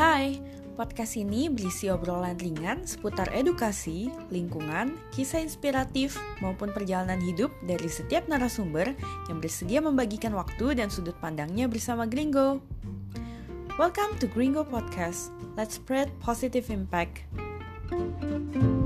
Hai, podcast ini berisi obrolan ringan seputar edukasi, lingkungan, kisah inspiratif, maupun perjalanan hidup dari setiap narasumber yang bersedia membagikan waktu dan sudut pandangnya bersama Gringo. Welcome to Gringo Podcast. Let's spread positive impact. thank you